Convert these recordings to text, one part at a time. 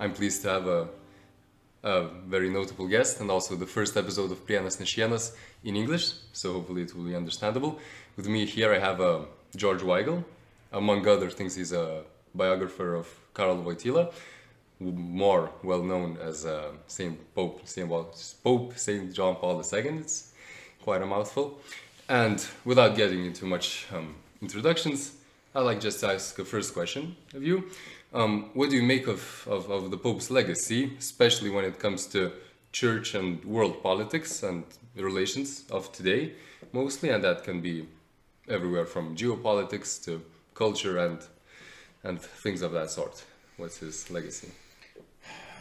I'm pleased to have a, a very notable guest and also the first episode of Prienas Nešienas in English, so hopefully it will be understandable. With me here I have uh, George Weigel. Among other things, he's a biographer of Karol Wojtyla, more well known as uh, Saint Pope Saint, Pope Saint John Paul II. It's quite a mouthful. And without getting into much um, introductions, I'd like just to ask a first question of you. Um, what do you make of, of, of, the Pope's legacy, especially when it comes to church and world politics and relations of today, mostly? And that can be everywhere from geopolitics to culture and, and things of that sort. What's his legacy?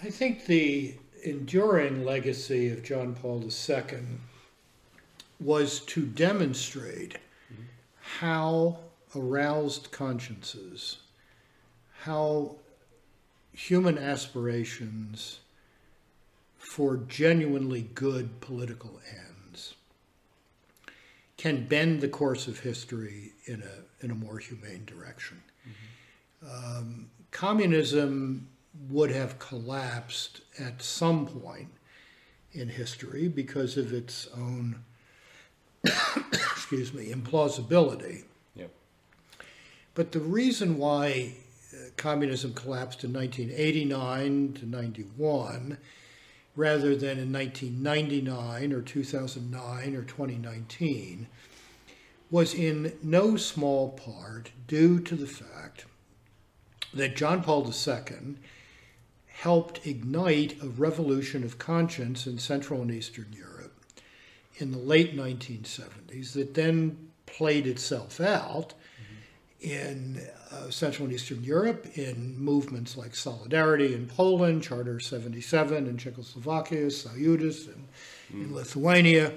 I think the enduring legacy of John Paul II was to demonstrate mm-hmm. how aroused consciences how human aspirations for genuinely good political ends can bend the course of history in a, in a more humane direction. Mm-hmm. Um, communism would have collapsed at some point in history because of its own, excuse me, implausibility. Yep. But the reason why communism collapsed in 1989 to 91 rather than in 1999 or 2009 or 2019 was in no small part due to the fact that John Paul II helped ignite a revolution of conscience in Central and Eastern Europe in the late 1970s that then played itself out in uh, Central and Eastern Europe in movements like Solidarity in Poland, Charter 77 in Czechoslovakia, Sąjūdis in, mm. in Lithuania.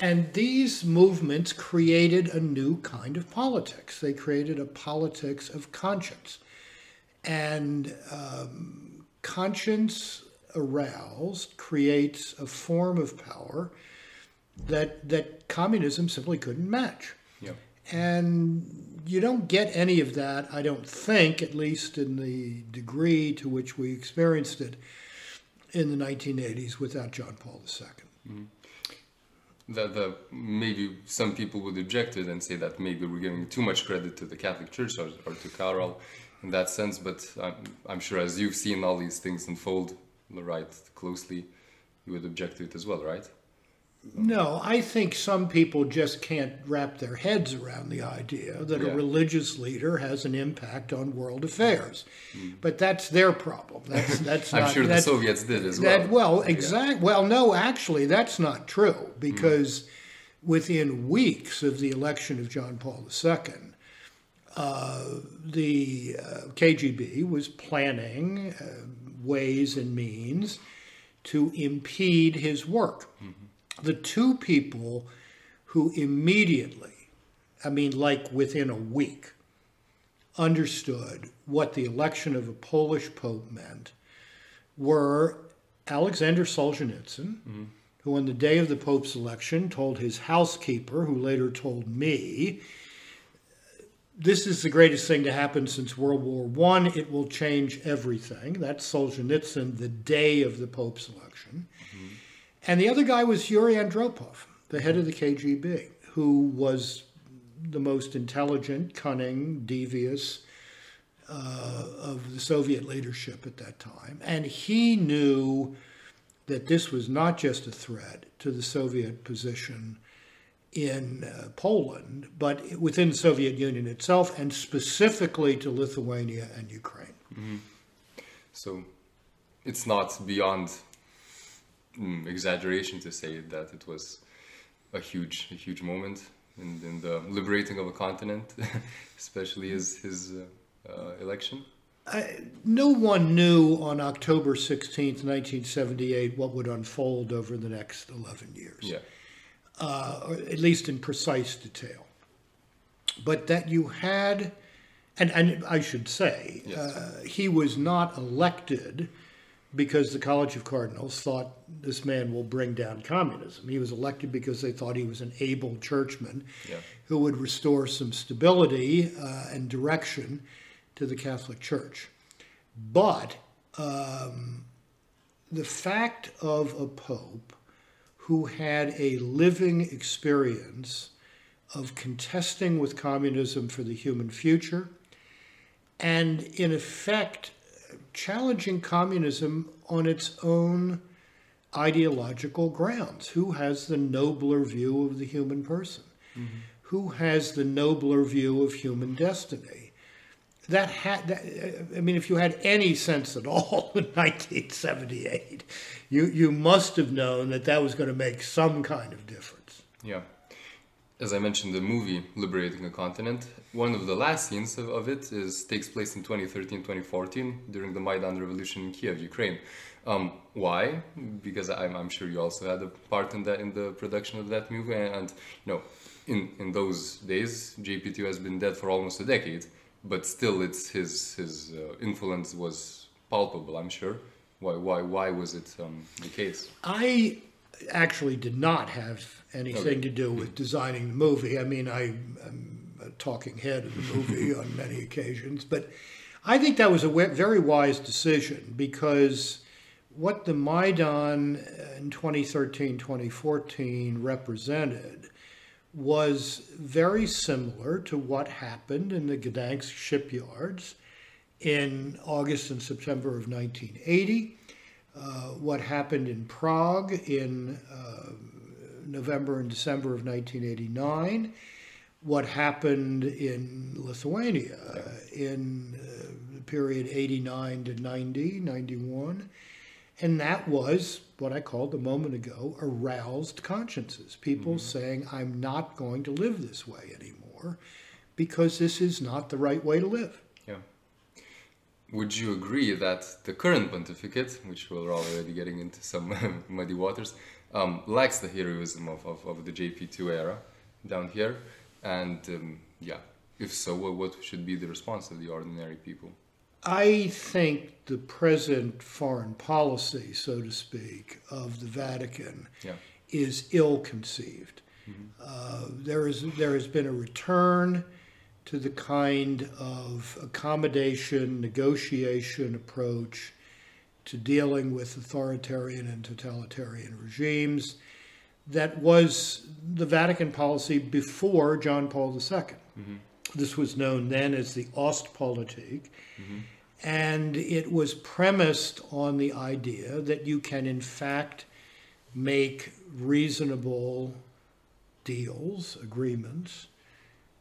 And these movements created a new kind of politics. They created a politics of conscience. And um, conscience aroused creates a form of power that, that communism simply couldn't match. And you don't get any of that, I don't think, at least in the degree to which we experienced it in the 1980s without John Paul II. Mm-hmm. That the, maybe some people would object to it and say that maybe we're giving too much credit to the Catholic Church or, or to Karol in that sense, but I'm, I'm sure as you've seen all these things unfold right closely, you would object to it as well, right? No, I think some people just can't wrap their heads around the idea that yeah. a religious leader has an impact on world affairs. Mm. But that's their problem. That's that's I'm not, sure the Soviets did as well. Well, exactly. Yeah. Well, no, actually, that's not true because mm. within weeks of the election of John Paul II, uh, the uh, KGB was planning uh, ways and means to impede his work. Mm-hmm the two people who immediately, I mean, like within a week, understood what the election of a Polish pope meant were Alexander Solzhenitsyn, mm-hmm. who on the day of the pope's election told his housekeeper, who later told me, this is the greatest thing to happen since World War One. It will change everything. That's Solzhenitsyn the day of the Pope's election. Mm-hmm. And the other guy was Yuri Andropov, the head of the KGB, who was the most intelligent, cunning, devious uh, of the Soviet leadership at that time. And he knew that this was not just a threat to the Soviet position in uh, Poland, but within the Soviet Union itself, and specifically to Lithuania and Ukraine. Mm-hmm. So it's not beyond mm, exaggeration to say that it was a huge, a huge moment in, in the liberating of a continent, especially his his uh, uh, election. I, no one knew on October 16th, 1978, what would unfold over the next 11 years. Yeah. Uh, or at least in precise detail. But that you had, and, and I should say, yes. uh, he was not elected because the College of Cardinals thought this man will bring down communism. He was elected because they thought he was an able churchman yeah. who would restore some stability uh, and direction to the Catholic Church. But the fact of a pope who had a living experience of contesting with communism for the human future and, in effect, challenging communism on its own ideological grounds. Who has the nobler view of the human person? Mm-hmm. Who has the nobler view of human destiny? That had, that, I mean, if you had any sense at all in 1978, you, you must have known that that was going to make some kind of difference. Yeah. As I mentioned, the movie Liberating a Continent, one of the last scenes of, of it is takes place in 2013-2014 during the Maidan revolution in Kiev, Ukraine. Um, why? Because I'm, I'm sure you also had a part in that in the production of that movie, and, and you know, in in those days, JP2 has been dead for almost a decade, but still, it's his his uh, influence was palpable. I'm sure. Why why why was it um, the case? I actually did not have anything to do with designing the movie. I mean, I am a talking head of the movie on many occasions, but I think that was a very wise decision because what the Maidan in 2013 2014 represented was very similar to what happened in the Gdansk shipyards in August and September of 1980 uh, what happened in Prague in uh, November and December of 1989, what happened in Lithuania in uh, the period 89 to 90, 91. And that was what I called a moment ago aroused consciences. People saying, I'm not going to live this way anymore because this is not the right way to live. Would you agree that the current pontificate, which we're already getting into some muddy waters, um, lacks the heroism of, of, of the JP2 era down here? And um, yeah, if so, what, what should be the response of the ordinary people? I think the present foreign policy, so to speak, of the Vatican Yeah. is ill conceived. Uh, there, is, there has been a return to the kind of accommodation, negotiation approach to dealing with authoritarian and totalitarian regimes that was the Vatican policy before John Paul II. Mm-hmm. This was known then as the Ostpolitik, mm-hmm. and it was premised on the idea that you can, in fact, make reasonable deals, agreements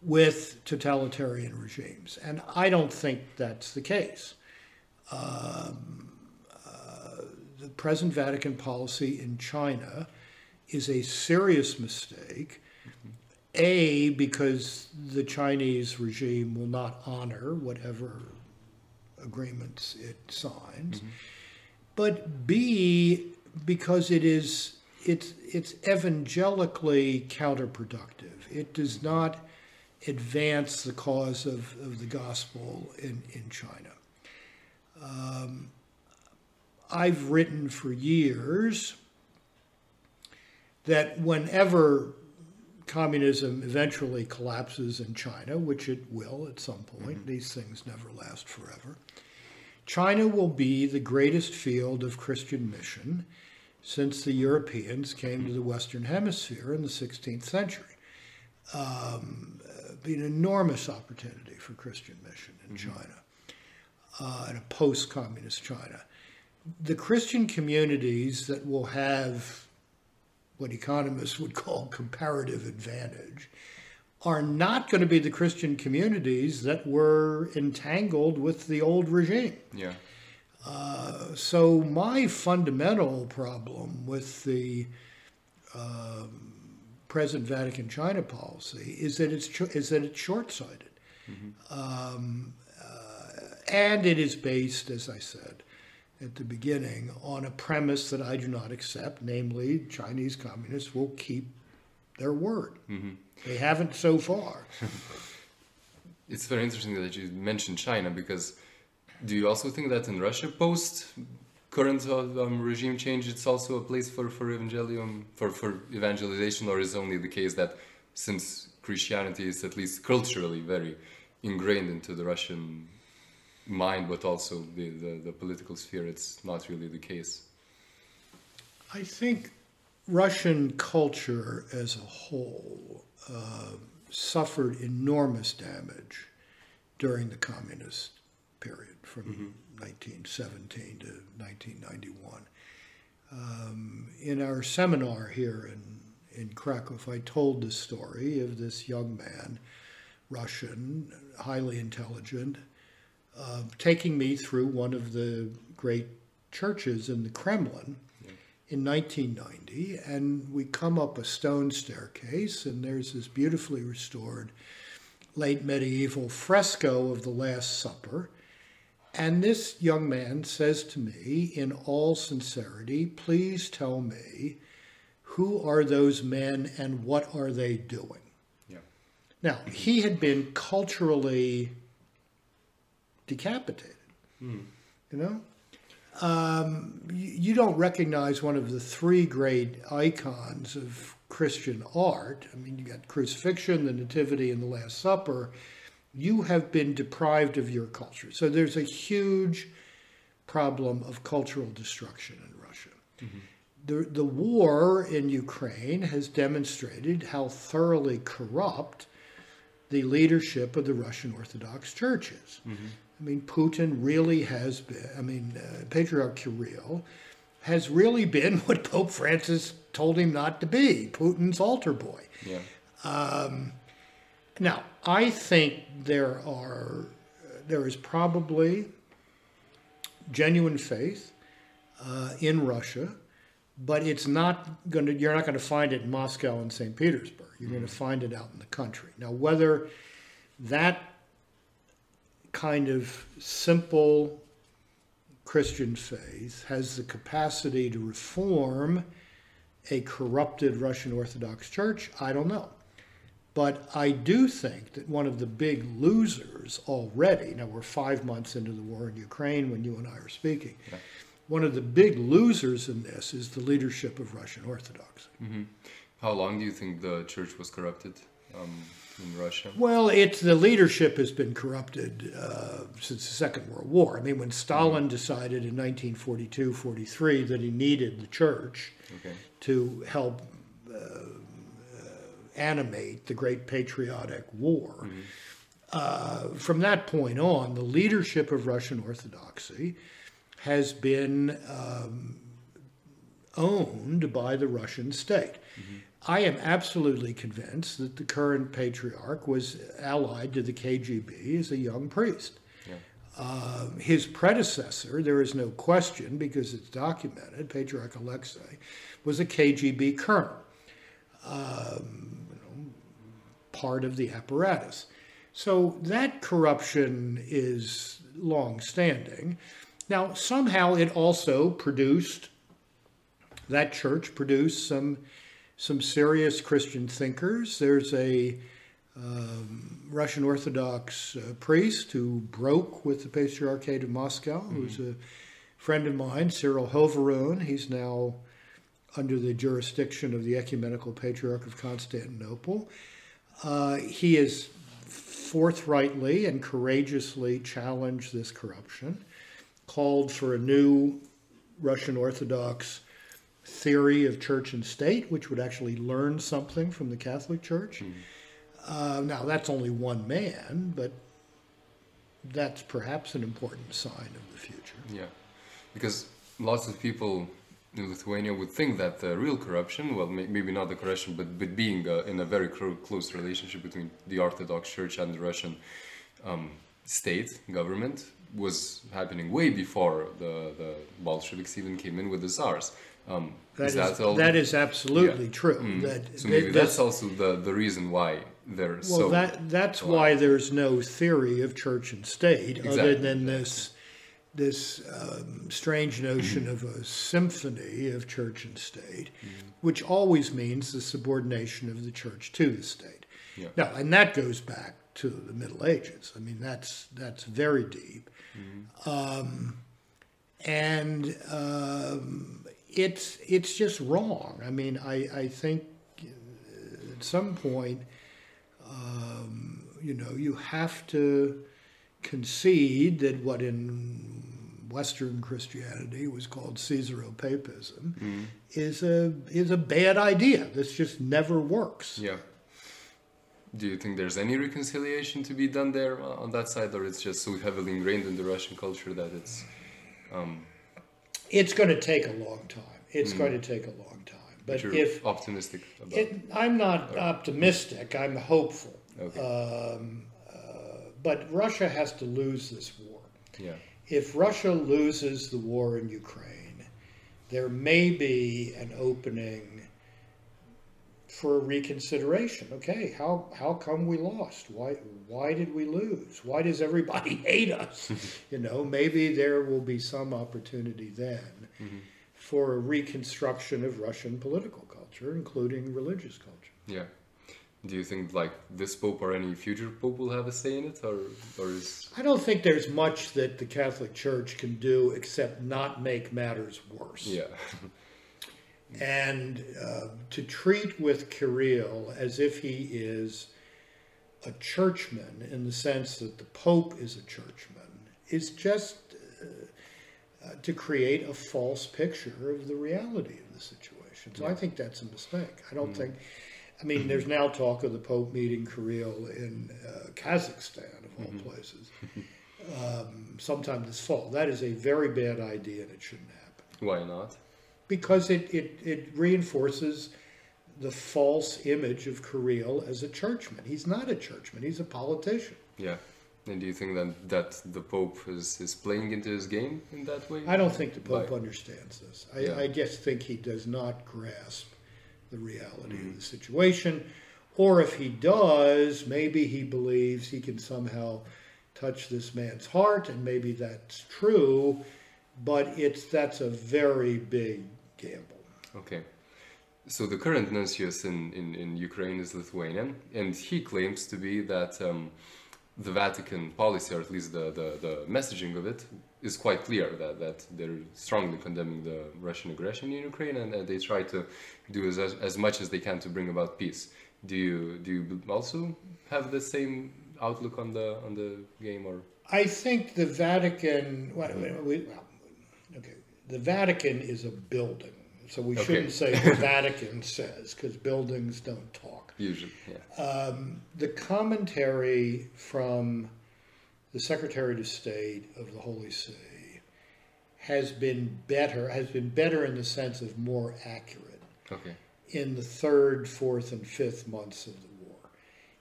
with totalitarian regimes. And I don't think that's the case. Um, uh, the present Vatican policy in China is a serious mistake. A, because the Chinese regime will not honor whatever agreements it signs. But B, because it is it's it's evangelically counterproductive. It does not advance the cause of, of the gospel in, in China. Um, I've written for years that whenever communism eventually collapses in China, which it will at some point, these things never last forever, China will be the greatest field of Christian mission since the Europeans came to the Western Hemisphere in the 16th century. Um, be an enormous opportunity for Christian mission in China, uh, in a post-communist China. The Christian communities that will have what economists would call comparative advantage are not going to be the Christian communities that were entangled with the old regime. Yeah. So my fundamental problem with the um, present Vatican China policy is that it's is that it's short-sighted, um, uh, and it is based, as I said at the beginning, on a premise that I do not accept, namely Chinese communists will keep their word. They haven't so far. It's very interesting that you mentioned China because do you also think that in Russia, post current um, regime change, it's also a place for for evangelium for for evangelization, or is only the case that since Christianity is at least culturally very ingrained into the Russian mind, but also the, the, the political sphere, it's not really the case. I think Russian culture as a whole uh, suffered enormous damage during the communist period from mm-hmm. 1917 to 1991. Um, in our seminar here in, in Krakow, I told the story of this young man, Russian, highly intelligent, uh, taking me through one of the great churches in the Kremlin in 1990, and we come up a stone staircase, and there's this beautifully restored late medieval fresco of the Last Supper. And this young man says to me, in all sincerity, please tell me who are those men and what are they doing? Yeah. Now, he had been culturally decapitated. Mm. You know? Um, you, you don't recognize one of the three great icons of Christian art. I mean, you got crucifixion, the Nativity, and the Last Supper. You have been deprived of your culture. So there's a huge problem of cultural destruction in Russia. Mm-hmm. The, the war in Ukraine has demonstrated how thoroughly corrupt the leadership of the Russian Orthodox churches. Mm-hmm. I mean, Putin really has been, I mean, uh, Patriarch Kirill has really been what Pope Francis told him not to be Putin's altar boy. Yeah. Um, now, I think there are, there is probably genuine faith uh, in Russia, but it's not going to, you're not going to find it in Moscow and St. Petersburg. You're mm-hmm. going to find it out in the country. Now, whether that kind of simple Christian faith has the capacity to reform a corrupted Russian Orthodox Church, I don't know. But I do think that one of the big losers already, now we're five months into the war in Ukraine when you and I are speaking, yeah. one of the big losers in this is the leadership of Russian Orthodoxy. Mm-hmm. How long do you think the church was corrupted? Um, in Russia? Well, it's the leadership has been corrupted uh, since the Second World War. I mean, when Stalin mm-hmm. decided in 1942 43 that he needed the church okay. to help uh, animate the Great Patriotic War, mm-hmm. Uh, from that point on, the leadership of Russian Orthodoxy has been um, owned by the Russian state. Mm-hmm. I am absolutely convinced that the current patriarch was allied to the KGB as a young priest. Yeah. Uh, his predecessor, there is no question because it's documented, Patriarch Alexei, was a KGB colonel, um, part of the apparatus. So that corruption is long standing. Now, somehow it also produced, that church produced some some serious Christian thinkers. There's a um, Russian Orthodox uh, priest who broke with the Patriarchate of Moscow, mm-hmm. who's a friend of mine, Cyril Hovorun. He's now under the jurisdiction of the Ecumenical Patriarch of Constantinople. Uh, he has forthrightly and courageously challenged this corruption, called for a new Russian Orthodox theory of church and state, which would actually learn something from the Catholic Church. Mm. Uh, now, that's only one man, but that's perhaps an important sign of the future. Yeah, because lots of people in Lithuania would think that the real corruption, well, may, maybe not the corruption, but, but being uh, in a very close relationship between the Orthodox Church and the Russian um, state government was happening way before the, the Bolsheviks even came in with the Tsars. Um, that, is, that, all, that is absolutely yeah. true. Mm. That, so maybe that, that's also the, the reason why there's well, so that that's why there's no theory of church and state exactly. other than this this um, strange notion mm-hmm. of a symphony of church and state, mm-hmm. which always means the subordination of the church to the state. Yeah. Now, and that goes back to the Middle Ages. I mean, that's that's very deep, mm-hmm. um, and um, it's it's just wrong. I mean, I I think at some point, um, you know, you have to concede that what in Western Christianity was called Caesaropapism is a is a bad idea. This just never works. Yeah. Do you think there's any reconciliation to be done there on that side, or it's just so heavily ingrained in the Russian culture that it's? Um, It's going to take a long time. It's going to take a long time. But you're if optimistic about. it, I'm not optimistic, I'm hopeful. Okay. Um, uh, but Russia has to lose this war. yeah. If Russia loses the war in Ukraine, there may be an opening for reconsideration. Okay, how how come we lost? Why why did we lose? Why does everybody hate us? you know, maybe there will be some opportunity then mm-hmm. for a reconstruction of Russian political culture, including religious culture. Yeah. Do you think like this pope or any future pope will have a say in it, or or is I don't think there's much that the Catholic Church can do except not make matters worse. yeah, And uh, to treat with Kirill as if he is a churchman in the sense that the Pope is a churchman is just uh, uh, to create a false picture of the reality of the situation. So I think that's a mistake. I don't think. I mean, there's now talk of the Pope meeting Kirill in uh, Kazakhstan, of all places, um, sometime this fall. That is a very bad idea, and it shouldn't happen why not? because it, it, it reinforces the false image of Kirill as a churchman. He's not a churchman, he's a politician. Yeah. And do you think that that the pope is is playing into his game in that way? I don't think the Pope understands this. I, Yeah. I just think he does not grasp the reality of the situation. Or if he does, maybe he believes he can somehow touch this man's heart, and maybe that's true, but it's that's a very big gamble. Okay. So the current nuncius in, in, in Ukraine is Lithuanian, and he claims to be that um, the Vatican policy, or at least the, the, the messaging of it, is quite clear that, that they're strongly condemning the Russian aggression in Ukraine, and, and they try to do as, as much as they can to bring about peace. Do you do you also have the same outlook on the on the game, or I think the Vatican. Well, we, well, okay, the Vatican is a building, so we Okay. shouldn't say the Vatican says because buildings don't talk. Usually? Yeah. Um, the commentary from the Secretary of State of the Holy See has been better. Has been better in the sense of more accurate Okay. in the third, fourth, and fifth months of the war.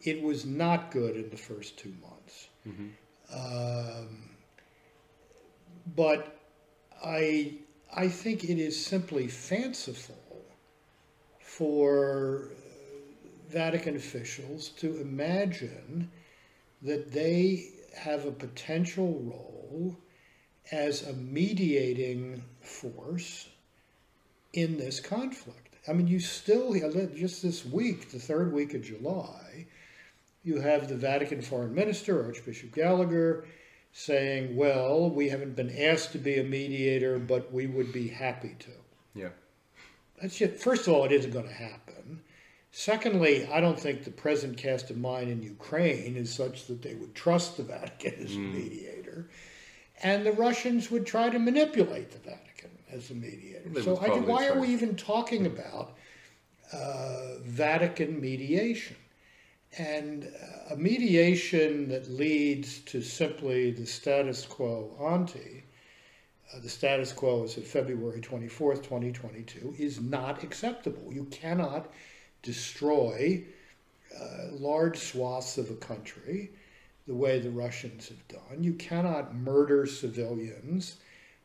It was not good in the first two months. Hmm. Um, but I, I think it is simply fanciful for Vatican officials to imagine that they have a potential role as a mediating force in this conflict. I mean, you still, just this week, the third week of July, you have the Vatican foreign minister, Archbishop Gallagher, saying, well, we haven't been asked to be a mediator, but we would be happy to. Yeah. That's just, first of all, it isn't going to happen. Secondly, I don't think the present cast of mind in Ukraine is such that they would trust the Vatican as a mediator. And the Russians would try to manipulate the Vatican as a mediator. They so I, why are we even talking about uh, Vatican mediation? And uh, a mediation that leads to simply the status quo ante, uh, the status quo is of February 24th, 2022, is not acceptable. You cannot destroy uh, large swaths of a country the way the Russians have done. You cannot murder civilians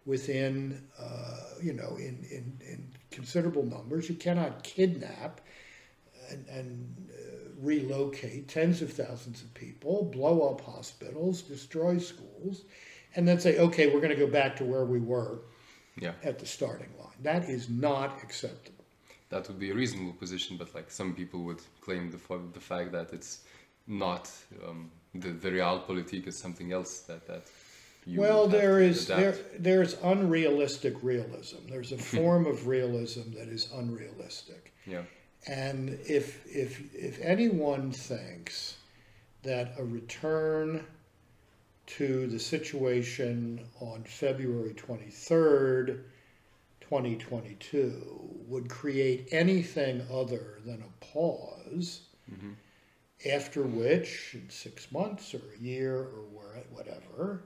within, uh, you know, in, in, in considerable numbers. You cannot kidnap and, and uh, relocate tens of thousands of people, blow up hospitals, destroy schools, and then say, okay, we're going to go back to where we were Yeah. at the starting line. That is not acceptable. That would be a reasonable position, but like some people would claim the the fact that it's not um, the the realpolitik is something else that that. You well, there is there to is there adapt. there's unrealistic realism. There's a form of realism that is unrealistic. Yeah. And if if if anyone thinks that a return to the situation on February 23rd, 2022 would create anything other than a pause, after which, in six months or a year or whatever,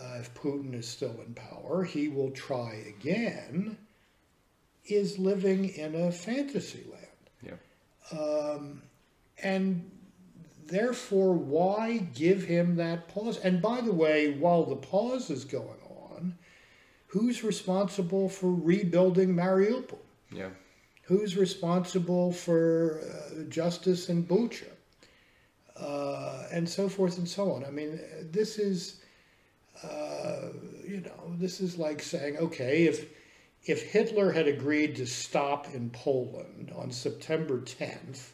uh, if Putin is still in power, he will try again, is living in a fantasy land. Yeah. And therefore, why give him that pause? And by the way, while the pause is going who's responsible for rebuilding Mariupol? Yeah. Who's responsible for uh, justice in Bucha? Uh, and so forth and so on. I mean, this is, uh, you know, this is like saying, okay, if if Hitler had agreed to stop in Poland on September 10th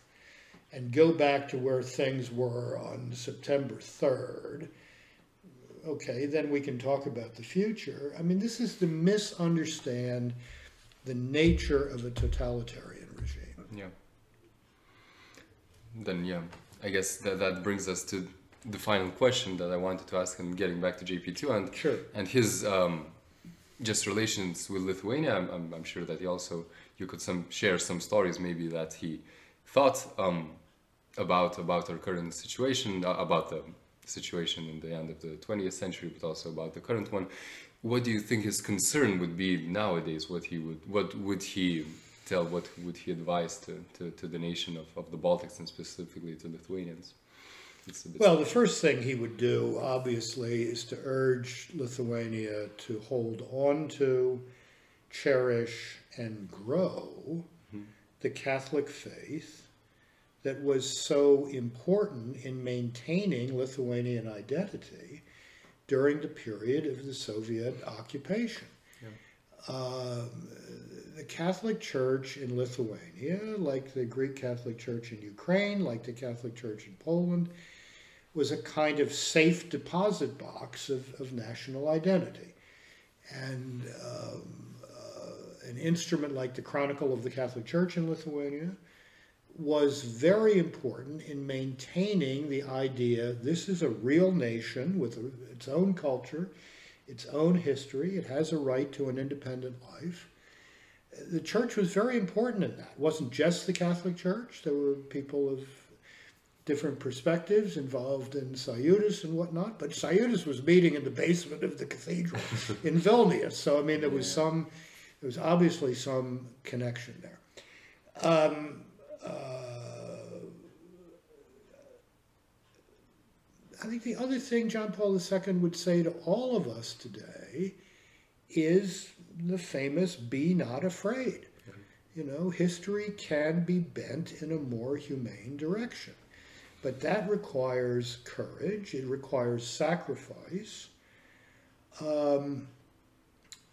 and go back to where things were on September 3rd, okay, then we can talk about the future. I mean, this is to misunderstand the nature of a totalitarian regime. Yeah. Then yeah, I guess that that brings us to the final question that I wanted to ask, and getting back to JP2 and Sure. and his um, just relations with Lithuania. I'm, I'm, I'm sure that he also you could some share some stories maybe that he thought um, about about our current situation, uh, about the situation in the end of the 20th century, but also about the current one. What do you think his concern would be nowadays? What he would what would he tell? What would he advise to, to, to the nation of, of the Baltics and specifically to Lithuanians? It's a bit Well, the first thing he would do, obviously, is to urge Lithuania to hold on to, cherish, and grow mm-hmm. the Catholic faith that was so important in maintaining Lithuanian identity during the period of the Soviet occupation. Um, the Catholic Church in Lithuania, like the Greek Catholic Church in Ukraine, like the Catholic Church in Poland, was a kind of safe deposit box of, of national identity. And um, uh, an instrument like the Chronicle of the Catholic Church in Lithuania was very important in maintaining the idea this is a real nation with a, its own culture, its own history, it has a right to an independent life. The church was very important in that. It wasn't just the Catholic Church, there were people of different perspectives involved in Sąjūdis and whatnot, but Sąjūdis was meeting in the basement of the cathedral in Vilnius. So I mean, there was some, there was obviously some connection there. Um, I think the other thing John Paul II would say to all of us today is the famous "Be not afraid." You know, history can be bent in a more humane direction. But that requires courage, it requires sacrifice, um,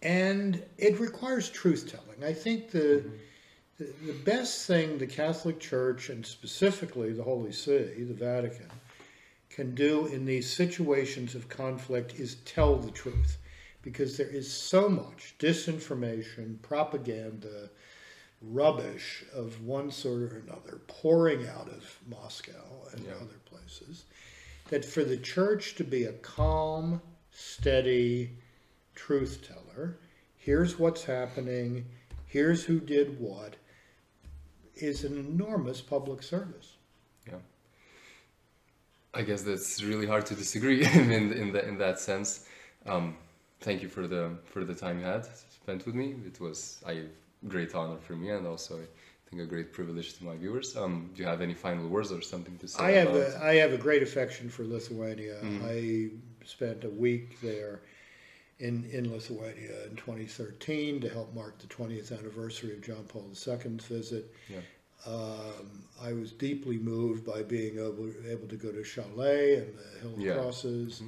and it requires truth telling. I think the, the, the best thing the Catholic Church, and specifically the Holy See, the Vatican, can do in these situations of conflict is tell the truth. Because there is so much disinformation, propaganda, rubbish of one sort or another pouring out of Moscow and Yeah. other places, that for the church to be a calm, steady truth teller, here's what's happening, here's who did what, is an enormous public service. Yeah. I guess that's really hard to disagree in in that in that sense. Um, thank you for the for the time you had spent with me. It was a great honor for me and also I think a great privilege to my viewers. Um, do you have any final words or something to say? I have about- a, I have a great affection for Lithuania. I spent a week there in, in Lithuania in 2013 to help mark the 20th anniversary of John Paul II's visit. Yeah. Um, I was deeply moved by being able, able to go to Chalet and the Hill of Yeah. Crosses.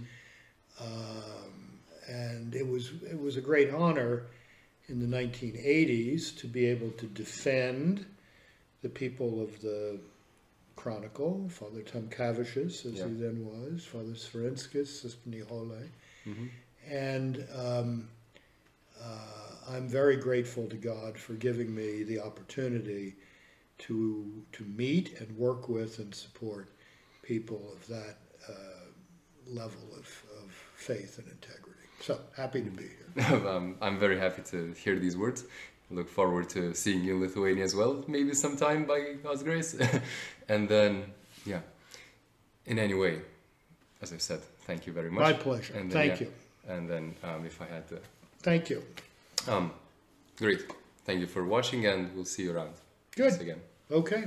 Um, and it was, it was a great honor in the 1980s to be able to defend the people of the Chronicle, Father Tom Tamkevičius, as Yeah. he then was, Father Svarinskas, Sister Nijolė. Mhm. And um, uh, I'm very grateful to God for giving me the opportunity to, to meet and work with and support people of that uh, level of, of faith and integrity. So happy to be here. um, I'm very happy to hear these words. Look forward to seeing you in Lithuania as well, maybe sometime by God's grace. and then, yeah, in any way, as I said, thank you very much. My pleasure. And then, Thank yeah, you. And then, um, if I had to, Thank you. um, great. Thank you for watching, and we'll see you around. Good. Thanks again. Okay.